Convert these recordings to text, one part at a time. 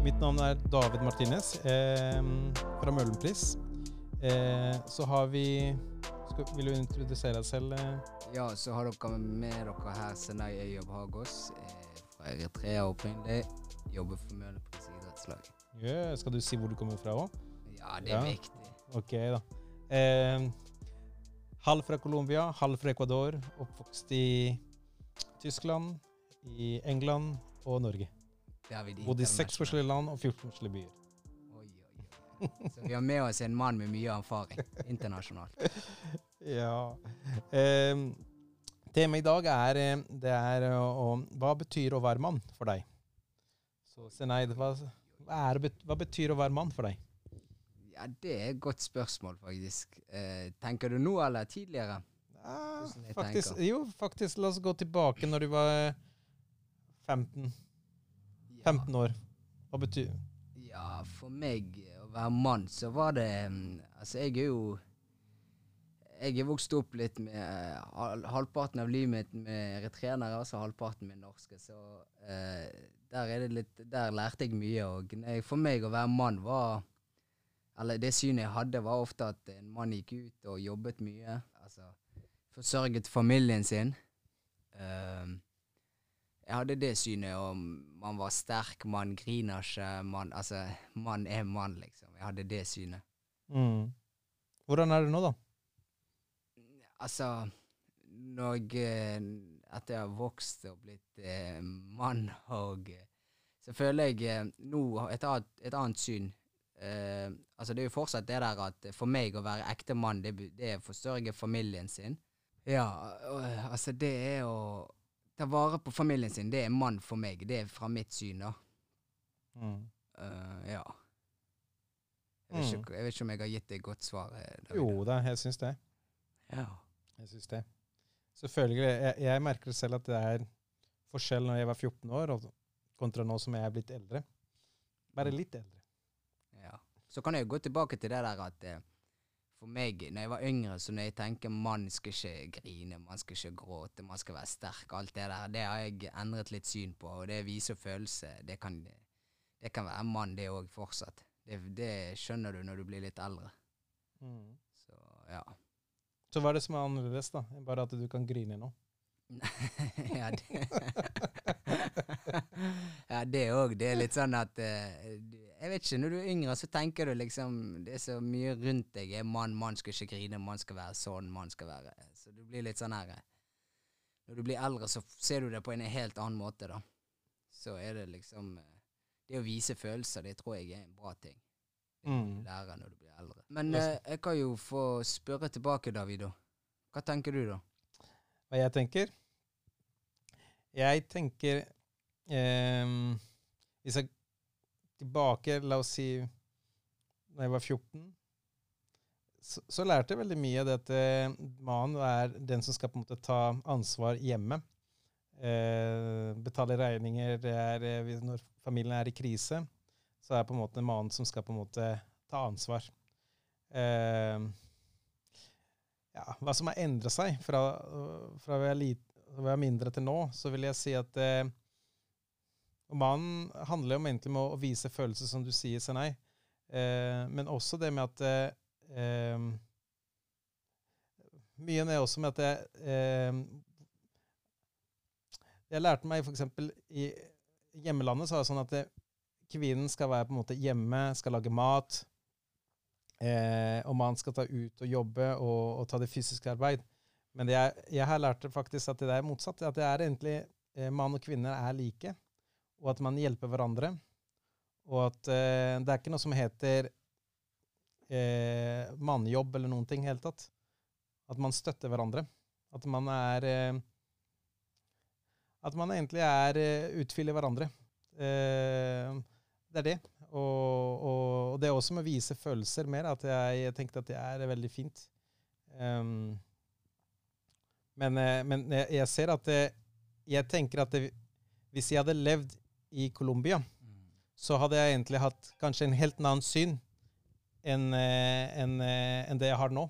Mitt navn er David Martinez eh, fra Møhlenpris. Eh, så har vi skal, Vil du introdusere deg selv? Eh? Ja, så har dere med dere her Senai Øyob Hagås eh, fra Eritrea opprinnelig. Jobber for Møhlenpris idrettslag. Yeah, skal du si hvor du kommer fra òg? Ja, det er Ja. viktig. Ok, da. Eh, halv fra Colombia, halv fra Ecuador. Oppvokst i Tyskland, i England og Norge. Bodde i seks forskjellige land og 14 forskjellige byer. Oi, oi, oi. Så vi har med oss en mann med mye erfaring internasjonalt. Ja. Eh, Temaet i dag er, eh, det er å, å- Hva betyr å være mann for deg? Så Seneid, hva, er, hva betyr å være mann for deg? Ja, det er et godt spørsmål, faktisk. Eh, tenker du nå eller tidligere? Ja, faktisk, tenker. jo, faktisk. La oss gå tilbake når du var eh, 15, Ja. 15 år. Hva betyr Ja, for meg å være mann, så var det mm, Altså, jeg er jo Jeg er vokst opp litt med eh, halvparten av livet mitt med eritreanere, altså halvparten med norske. Så uh, der er det litt Der lærte jeg mye. Og for meg å være mann var Eller det synet jeg hadde, var ofte at en mann gikk ut og jobbet mye. Altså forsørget familien sin. Eh, jeg hadde det synet om man var sterk, man griner ikke, man Altså, man er mann, liksom. Jeg hadde det synet. mm. Hvordan er det nå, da? Altså, når jeg Etter jeg har vokst og blitt eh, mann og eh, Så føler jeg eh, nå et et annet syn. Eh, altså, det er jo fortsatt det der at for meg å være ekte mann, det, det er å forsørge familien sin. Ja, og, altså, det er å ta vare på familien sin. Det er mann for meg. Det er fra mitt syn, da. Mm. Uh, ja. Jeg vet, ikke, jeg vet ikke om jeg har gitt deg godt svar. eh, David. Jo da, jeg syns det. Ja. Jeg synes det. Selvfølgelig. Jeg, jeg merker selv at det er forskjell når jeg var 14 år, og kontra nå som jeg er blitt eldre. Bare litt eldre. ja. Så kan jeg gå tilbake til det der at eh, for meg, når jeg var yngre, så når jeg tenker man skal ikke grine, man skal ikke gråte, man skal være sterk, alt det der, det har jeg endret litt syn på, og det viser følelse. Det kan, det kan være mann, det òg, fortsatt. Det, det skjønner du når du blir litt eldre. Mm. Så ja. Så hva er det som er annerledes, da? Bare at du kan grine nå? ja, det Ja, det òg. Det er litt sånn at du- Jeg vet ikke, når du er yngre, så tenker du liksom Det er så mye rundt deg. Er mann, mann skal ikke grine, mann skal være sånn, mann skal være Så du blir litt sånn her eh, Når du blir eldre, så ser du det på en helt annen måte, da. Så er det liksom eh, Det å vise følelser, det tror jeg er en bra ting. Det kan du Mm. lære når du blir eldre. Men eh, jeg kan jo få spørre tilbake, Davido. Hva tenker du, da? Hva jeg tenker? Jeg tenker eh, Hvis jeg tilbake, la oss si da jeg var 14, så, så lærte jeg veldig mye av det at eh, mannen er den som skal på en måte ta ansvar hjemme. Eh, betale regninger. Er, eh, når familien er i krise, så er det på en måte mannen som skal på en måte ta ansvar. Eh, ja, hva som har endret seg fra, fra lit, å mindre til nå, så vil jeg si at eh, mannen handler jo egentlig om å, vise følelser, som du sier, Senei. Eh, men også det med at eh, eh, Mye er også med at jeg, eh, jeg lærte meg f.eks. i hjemmelandet så er det sånn at det, kvinnen skal være på en måte hjemme, skal lage mat. Eh, og mannen skal ta ut og jobbe og, og ta det fysiske arbeid. Men jeg, jeg har lært faktisk at det er motsatt. At det er egentlig eh, mann og kvinner er like, og at man hjelper hverandre. Og at eh, det er ikke noe som heter eh, mannjobb eller noen ting i hele tatt. At man støtter hverandre. At man er eh, At man egentlig er eh, utfyller hverandre. Eh, det er det. Og, og, og det er også med å vise følelser mer, at jeg, jeg tenkte at det er veldig fint. Um, men, eh, men jeg, jeg ser at det, Jeg tenker at det, hvis jeg hadde levd i Colombia, så hadde jeg egentlig hatt kanskje en helt annen syn enn en, enn, eh, det jeg har nå.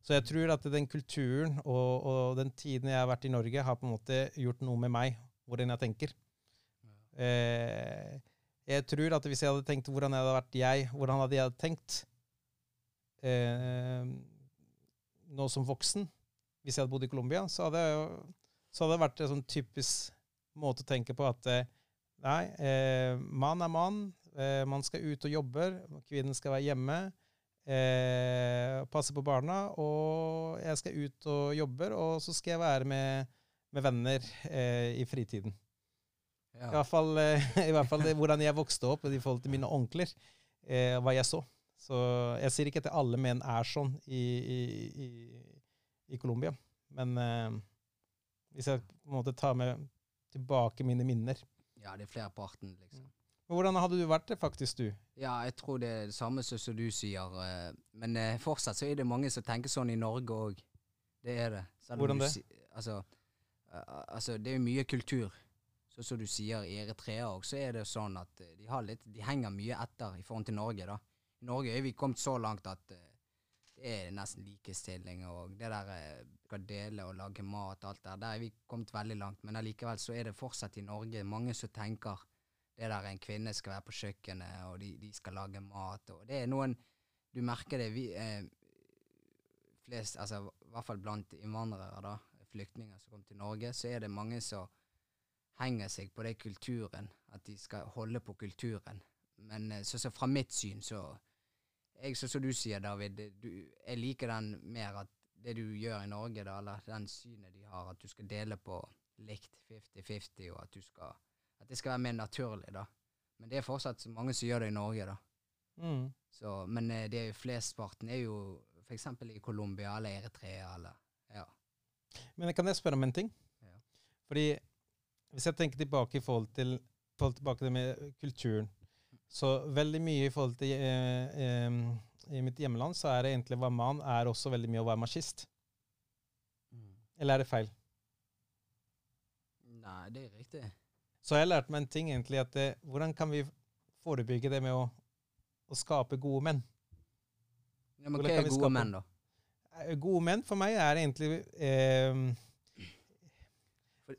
Så jeg tror at den kulturen og, og den tiden jeg har vært i Norge, har på en måte gjort noe med meg, hvordan jeg tenker. Eh, Jeg tror at hvis jeg hadde tenkt hvordan jeg hadde vært jeg, hvordan hadde jeg tenkt eh, nå som voksen, hvis jeg hadde bodd i Colombia, så hadde, så hadde det vært en sånn typisk måte å tenke på at eh, nei, eh, mann er mann, eh, man skal ut og jobbe, kvinnen skal være hjemme, eh, passe på barna, og jeg skal ut og jobbe, og så skal jeg være med, med venner eh, i fritiden. I, hvert fall, eh, I hvert fall hvordan jeg vokste opp i forhold til mine onkler, eh, hva jeg så. Så jeg sier ikke at alle menn er sånn i, i, i, i Colombia, men eh, hvis jeg på en måte tar med tilbake mine minner ja, det er flerparten, liksom. Men Hvordan hadde du vært det faktisk, du? Ja, jeg tror det er det samme som du sier. eh, Men eh, fortsatt så er det mange som tenker sånn i Norge òg. Det er det. Selv Hvordan det? Altså, eh, altså, det er jo mye kultur. Så som du sier, i Eritrea òg, så er det sånn at de, har litt, de henger mye etter i forhold til Norge, da. I Norge er vi kommet så langt at det er nesten likestilling og det der eh, skal dele og lage mat og alt der. Der er vi kommet veldig langt. Men allikevel så er det fortsatt i Norge mange som tenker det der en kvinne skal være på kjøkkenet, og de, de skal lage mat. og Det er noen Du merker det vi eh, flest, altså I hvert fall blant innvandrere, da, flyktninger som kommer til Norge, så er det mange som henger seg på den kulturen. At de skal holde på kulturen. Men eh, så, så fra mitt syn, så jeg, så, Som du sier, David, du, jeg liker den mer at det du gjør i Norge, da, eller den synet de har, at du skal dele på likt 50-50, og at du skal at det skal være mer naturlig, da. Men det er fortsatt så mange som gjør det i Norge, da. Mm. Så, men eh, det er jo flestparten er jo f.eks. i Colombia eller Eritrea eller Ja. Men kan jeg spørre om en ting? Ja. Fordi hvis jeg tenker tilbake i forhold til, forhold tilbake til med kulturen, så veldig mye i forhold til eh, eh, I mitt hjemland så er det egentlig hva man er også veldig mye å være machist. Eller er det feil? Nei, det er riktig. Så jeg har lært meg en ting egentlig, at det, hvordan kan vi forebygge det med å, å skape gode menn? Ja, men hva er gode menn, da? Eh, Gode menn for meg er egentlig eh, For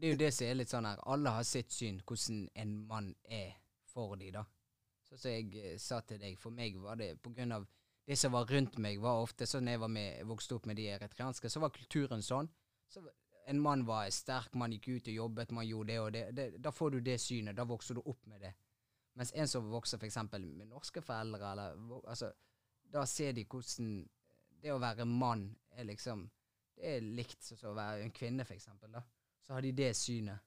det er jo det som er litt sånn her Alle har sitt syn hvordan en mann er for de da. Sånn som jeg eh, sa til deg, for meg var det på grunn av det som var rundt meg, var ofte sånn jeg var med, vokste opp med de eritreanske, så var kulturen sånn. Så en mann var sterk, man gikk ut og jobbet, man gjorde det og det. det da får du det synet, da vokser du opp med det. Mens en som vokser f.eks. med norske foreldre, eller altså, da ser de hvordan det å være mann er liksom Det er likt som å være en kvinne, eksempel, da. Så har de det synet.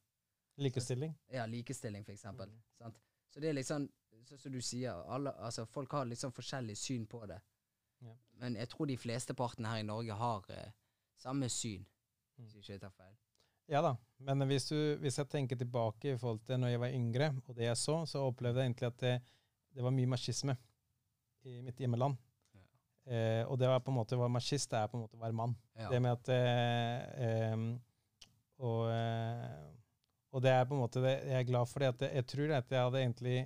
likestilling. Ja, likestilling, for eksempel. Sant? Så det er liksom, sånn som du sier, alle, altså folk har litt sånn forskjellig syn på det. Ja. Men jeg tror de fleste partene her i Norge har eh, samme syn, Mm. hvis jeg ikke tar feil. Ja da, men hvis, du, hvis jeg tenker tilbake i forhold til når jeg var yngre, og det jeg så, så opplevde jeg egentlig at det, det var mye machisme i mitt hjemmeland. Ja. Eh, og det var på en måte å være machist, det er på en måte å være mann. Ja. Det med at eh, em, og, eh, og det er på en måte det, Jeg er glad for det. at jeg, tror at jeg hadde egentlig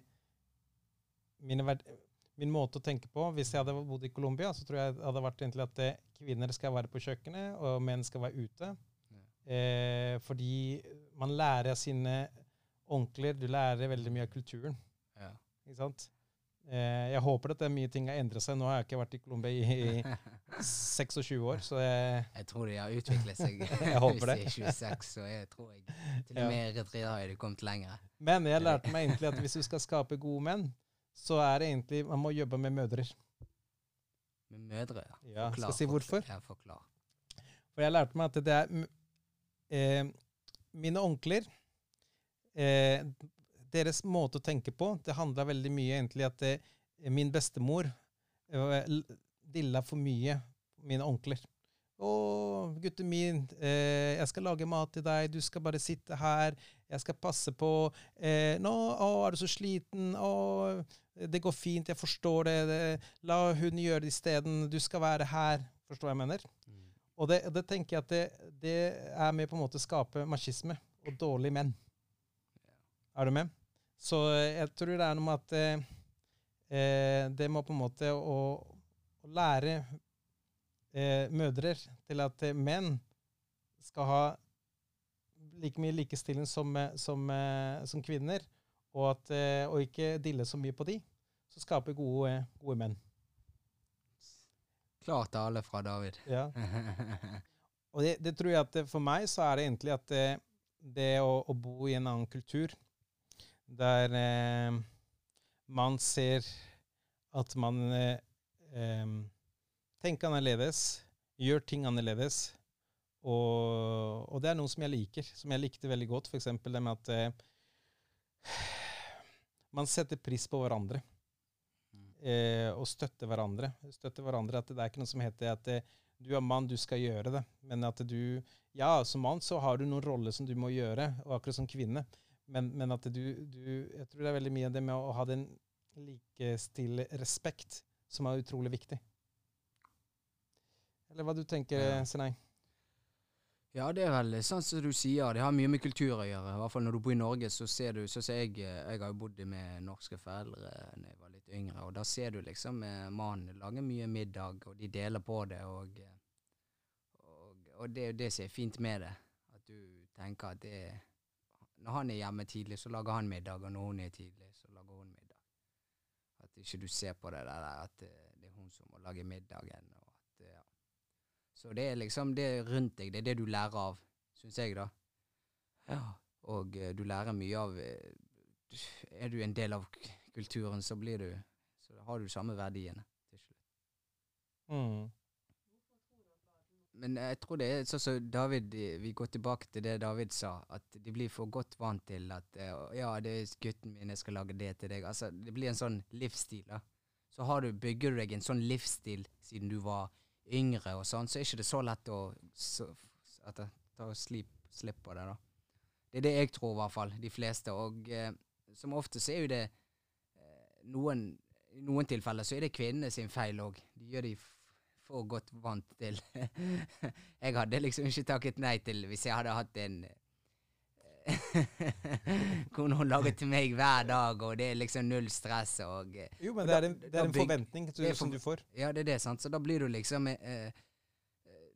Min måte å tenke på Hvis jeg hadde bodd i Colombia, så tror jeg det hadde vært egentlig at det, kvinner skal være på kjøkkenet, og menn skal være ute. Eh, fordi man lærer av sine onkler, du lærer veldig mye av kulturen. Ja. Ikke sant? Eh, jeg håper at det er mye ting har endret seg. Nå har jeg ikke vært i Colombia i, i 26 år, så jeg, Jeg tror de har utviklet seg. Jeg håper det. Hvis de er 26, så jeg tror jeg til og med i Eritrea har de kommet lenger. Men jeg lærte meg egentlig at hvis du skal skape gode menn, så er det egentlig Man må jobbe med mødre. Med mødre, ja. Ja, skal jeg si hvorfor? Ja, forklar. For jeg lærte meg at det er eh, Mine onkler eh, Deres måte å tenke på, det handla veldig mye egentlig at det, min bestemor eh, dilla for mye mine onkler. 'Å, gutten min, eh, jeg skal lage mat til deg. Du skal bare sitte her. Jeg skal passe på. Eh, 'Nå, å, er du så sliten? Å, det går fint. Jeg forstår det. det. La hun gjøre det isteden. Du skal være her.' Forstår jeg mener? Mm. Og det, det tenker jeg at det, det er med på en måte å skape machisme og dårlige menn. Er du med? Så eh, jeg tror det er noe med at eh, eh, det må på en måte å, å lære eh, mødre til at eh, menn skal ha like mye likestilling som, som, som kvinner, og, at, og ikke dille så mye på de, så skaper gode, gode menn. Klar tale fra David. Ja. Og det, det tror jeg at for meg så er det egentlig at det, det å, å bo i en annen kultur, der eh, man ser at man eh, eh, tenker annerledes, gjør ting annerledes, og, og, det er noe som jeg liker, som jeg likte veldig godt. F.eks. det med at eh, man setter pris på hverandre. Eh, og støtter hverandre. Støtter hverandre at Det er ikke noe som heter at eh, du er mann, du skal gjøre det. Men at du Ja, som mann så har du noen roller som du må gjøre, og akkurat som kvinne. Men, men at du, du, Jeg tror det er veldig mye av det med å ha den likestille respekt som er utrolig viktig. Eller hva du tenker, ja. Senei? Ja, det er vel sånn som du sier. Det har mye med kultur å gjøre. I hvert fall når du bor i Norge, så ser du så ser jeg, jeg har jo bodd med norske foreldre da jeg var litt yngre, og da ser du liksom eh, mannen lager mye middag, og de deler på det, og, og, og det er jo det som er fint med det. At du tenker at det Når han er hjemme tidlig, så lager han middag, og når hun er tidlig, så lager hun middag. At ikke du ser på det der at eh, det er hun som må lage middagen. og så det er liksom det rundt deg, det er det du lærer av, syns jeg, da. Ja. Og uh, du lærer mye av Er du en del av kulturen, så blir du Så har du samme verdiene til slutt. Mm. Men jeg tror det er sånn som David Vi går tilbake til det David sa, at de blir for godt vant til at uh, Ja, det er gutten min, jeg skal lage det til deg. Altså, det blir en sånn livsstil, da. Så du, bygger du deg en sånn livsstil siden du var yngre og sånn, så er ikke det så lett å så, at jeg tar slipp, slipp på det, da. Det er det jeg tror, i hvert fall. De fleste. Og eh, som ofte så er jo det eh, noen I noen tilfeller så er det kvinnene sin feil òg. De gjør de for godt vant til. jeg hadde liksom ikke takket nei til hvis jeg hadde hatt en Kunne hun lager til meg hver dag, og det er liksom null stress. Og, jo, men det er en, det er en forventning du, som du får. Ja, det er det, sant. Så da blir du liksom eh, eh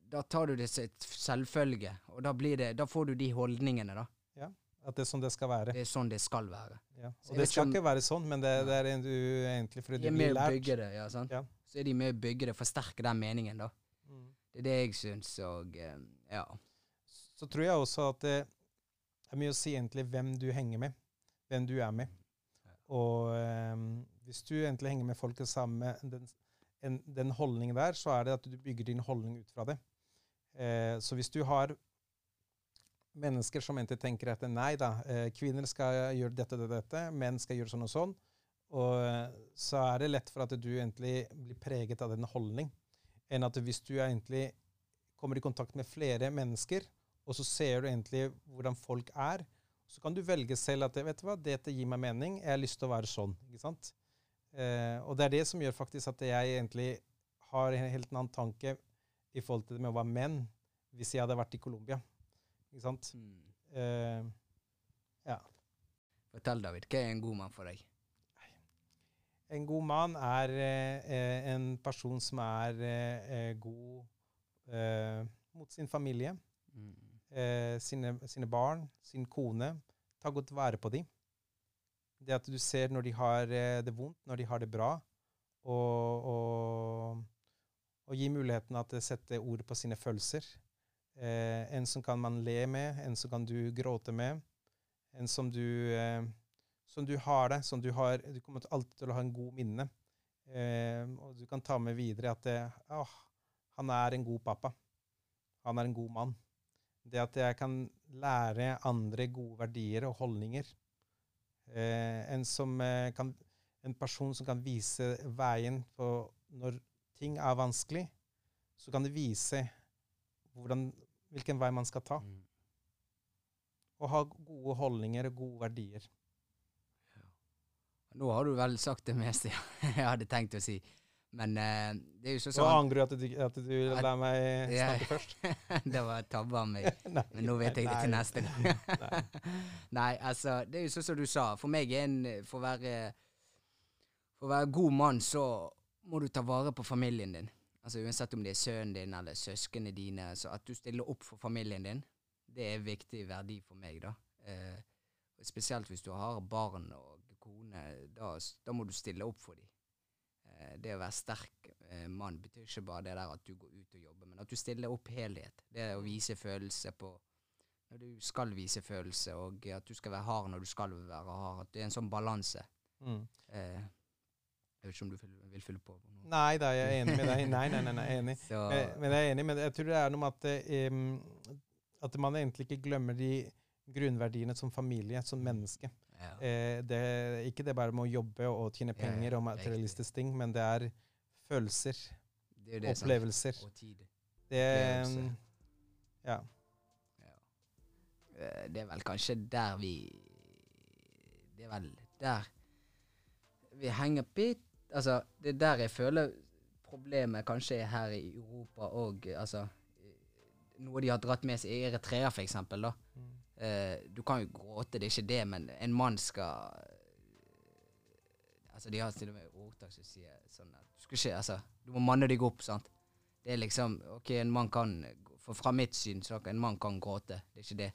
Da tar du det som et selvfølge, og da, blir det, da får du de holdningene, da. Ja, At det er sånn det skal være. Det er sånn det skal være. Ja. Og det skal ikke være sånn, men det, det er en du egentlig fordi du blir lært. Det, ja, sant. Ja. Så er de med å bygge det, forsterke den meningen, da. Mm. Det er det jeg syns, og eh, ja. Så tror jeg også at det, er mye å si egentlig hvem du henger med, hvem du er med. Og um, hvis du egentlig henger med folk samme den, en, den holdningen der, så er det at du bygger din holdning ut fra det. Uh, så hvis du har mennesker som egentlig tenker at nei da, uh, kvinner skal gjøre dette og dette, menn skal gjøre sånn og sånn, og uh, så er det lett for at du egentlig blir preget av den holdning, enn at hvis du egentlig kommer i kontakt med flere mennesker, og så ser du egentlig hvordan folk er. Så kan du velge selv at vet du hva, dette gir meg mening, jeg har lyst til å være sånn. ikke sant? Eh, og det er det som gjør faktisk at jeg egentlig har en helt annen tanke i forhold til det med å være menn hvis jeg hadde vært i Colombia. Ikke sant? Mm. Eh, ja. Fortell, David. Hva er en god mann for deg? En god mann er eh, en person som er eh, god eh, mot sin familie. Mm eh, sine, sine, barn, sin kone. Ta godt vare på dem. Det at du ser når de har eh, det vondt, når de har det bra, og, og, og gi muligheten til å sette ord på sine følelser. Eh, en som kan man le med, en som kan du gråte med, en som du, som du har det, som du har Du kommer alltid til å ha en god minne. Eh, og du kan ta med videre at det, ah, han er en god pappa. Han er en god mann. Det at jeg kan lære andre gode verdier og holdninger. Eh, en, som, eh, kan, en, person som kan vise veien på når ting er vanskelig, så kan det vise hvordan, hvilken vei man skal ta. Mm. Og ha gode holdninger og gode verdier. Nå har du vel sagt det meste jeg hadde tenkt å si. Men uh, det er jo så sånn Nå angrer du at du, at du at, lar meg snakke ja, først. det var tabbe av meg. Men nå vet jeg det til neste gang. nei. altså, det er jo sånn som du sa. For meg er en For å være, for å være god mann, så må du ta vare på familien din. Altså Uansett om det er sønnen din eller søsknene dine. Så at du stiller opp for familien din, det er en viktig verdi for meg, da. Uh, Spesielt hvis du har barn og kone. Da, da må du stille opp for dem. Eh, det å være sterk eh, mann betyr ikke bare det der at du går ut og jobber, men at du stiller opp helhet. Det å vise følelse på når du skal vise følelse, og at du skal være hard når du skal være hard. At det er en sånn balanse. Mm. Eh, jeg vet ikke om du vil, vil fylle på? noe. Nei da, jeg er enig med deg. Nei, nei, nei, nei enig. Så, Eh, Men jeg er enig, men jeg tror det er noe med at, eh, at man egentlig ikke glemmer de grunnverdiene som familie, som menneske. Ja. Eh, det, ikke det bare med å jobbe og tjene Ja, ja, penger og materialistiske ting, men det er følelser, det er det opplevelser. Og tid. Det, er, ja. Eh, Det er vel kanskje der vi Det er vel der vi henger bitt Altså, det er der jeg føler problemet kanskje er her i Europa og altså Noe de har dratt med seg i Eritrea, da. Mm. Eh, du kan jo gråte, det er ikke det, men en mann skal Altså, de har til og med ordtak som sier sånn at du skal ikke Altså, du må manne deg opp, sant. Det er liksom OK, en mann kan For fra mitt syn så en mann kan gråte, det er ikke det.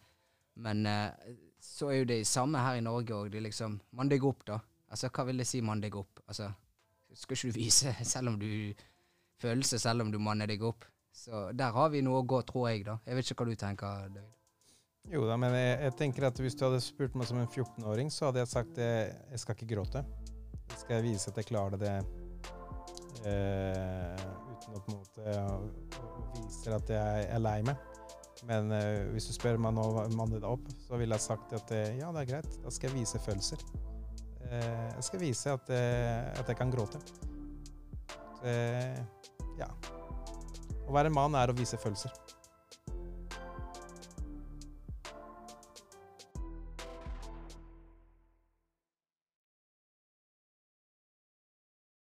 Men eh, så er jo det samme her i Norge òg. Det er liksom Mann deg opp, da. Altså, hva vil det si mann deg opp? Altså, skal ikke du vise selv om du følelser, selv om du manner deg opp? Så der har vi noe å gå, tror jeg, da. Jeg vet ikke hva du tenker, David. Jo da, men jeg, jeg tenker at hvis du hadde spurt meg som en 14-åring, så hadde jeg sagt at jeg skal ikke gråte. Jeg skal vise at jeg klarer det eh, uten å på en måte vise at jeg er lei meg. Men eh, hvis du spør meg nå manne deg opp, så ville jeg sagt at eh, ja, det er greit. Da skal jeg vise følelser. Eh, jeg skal vise at, eh, at jeg kan gråte. Eh, ja. Å være mann er å vise følelser.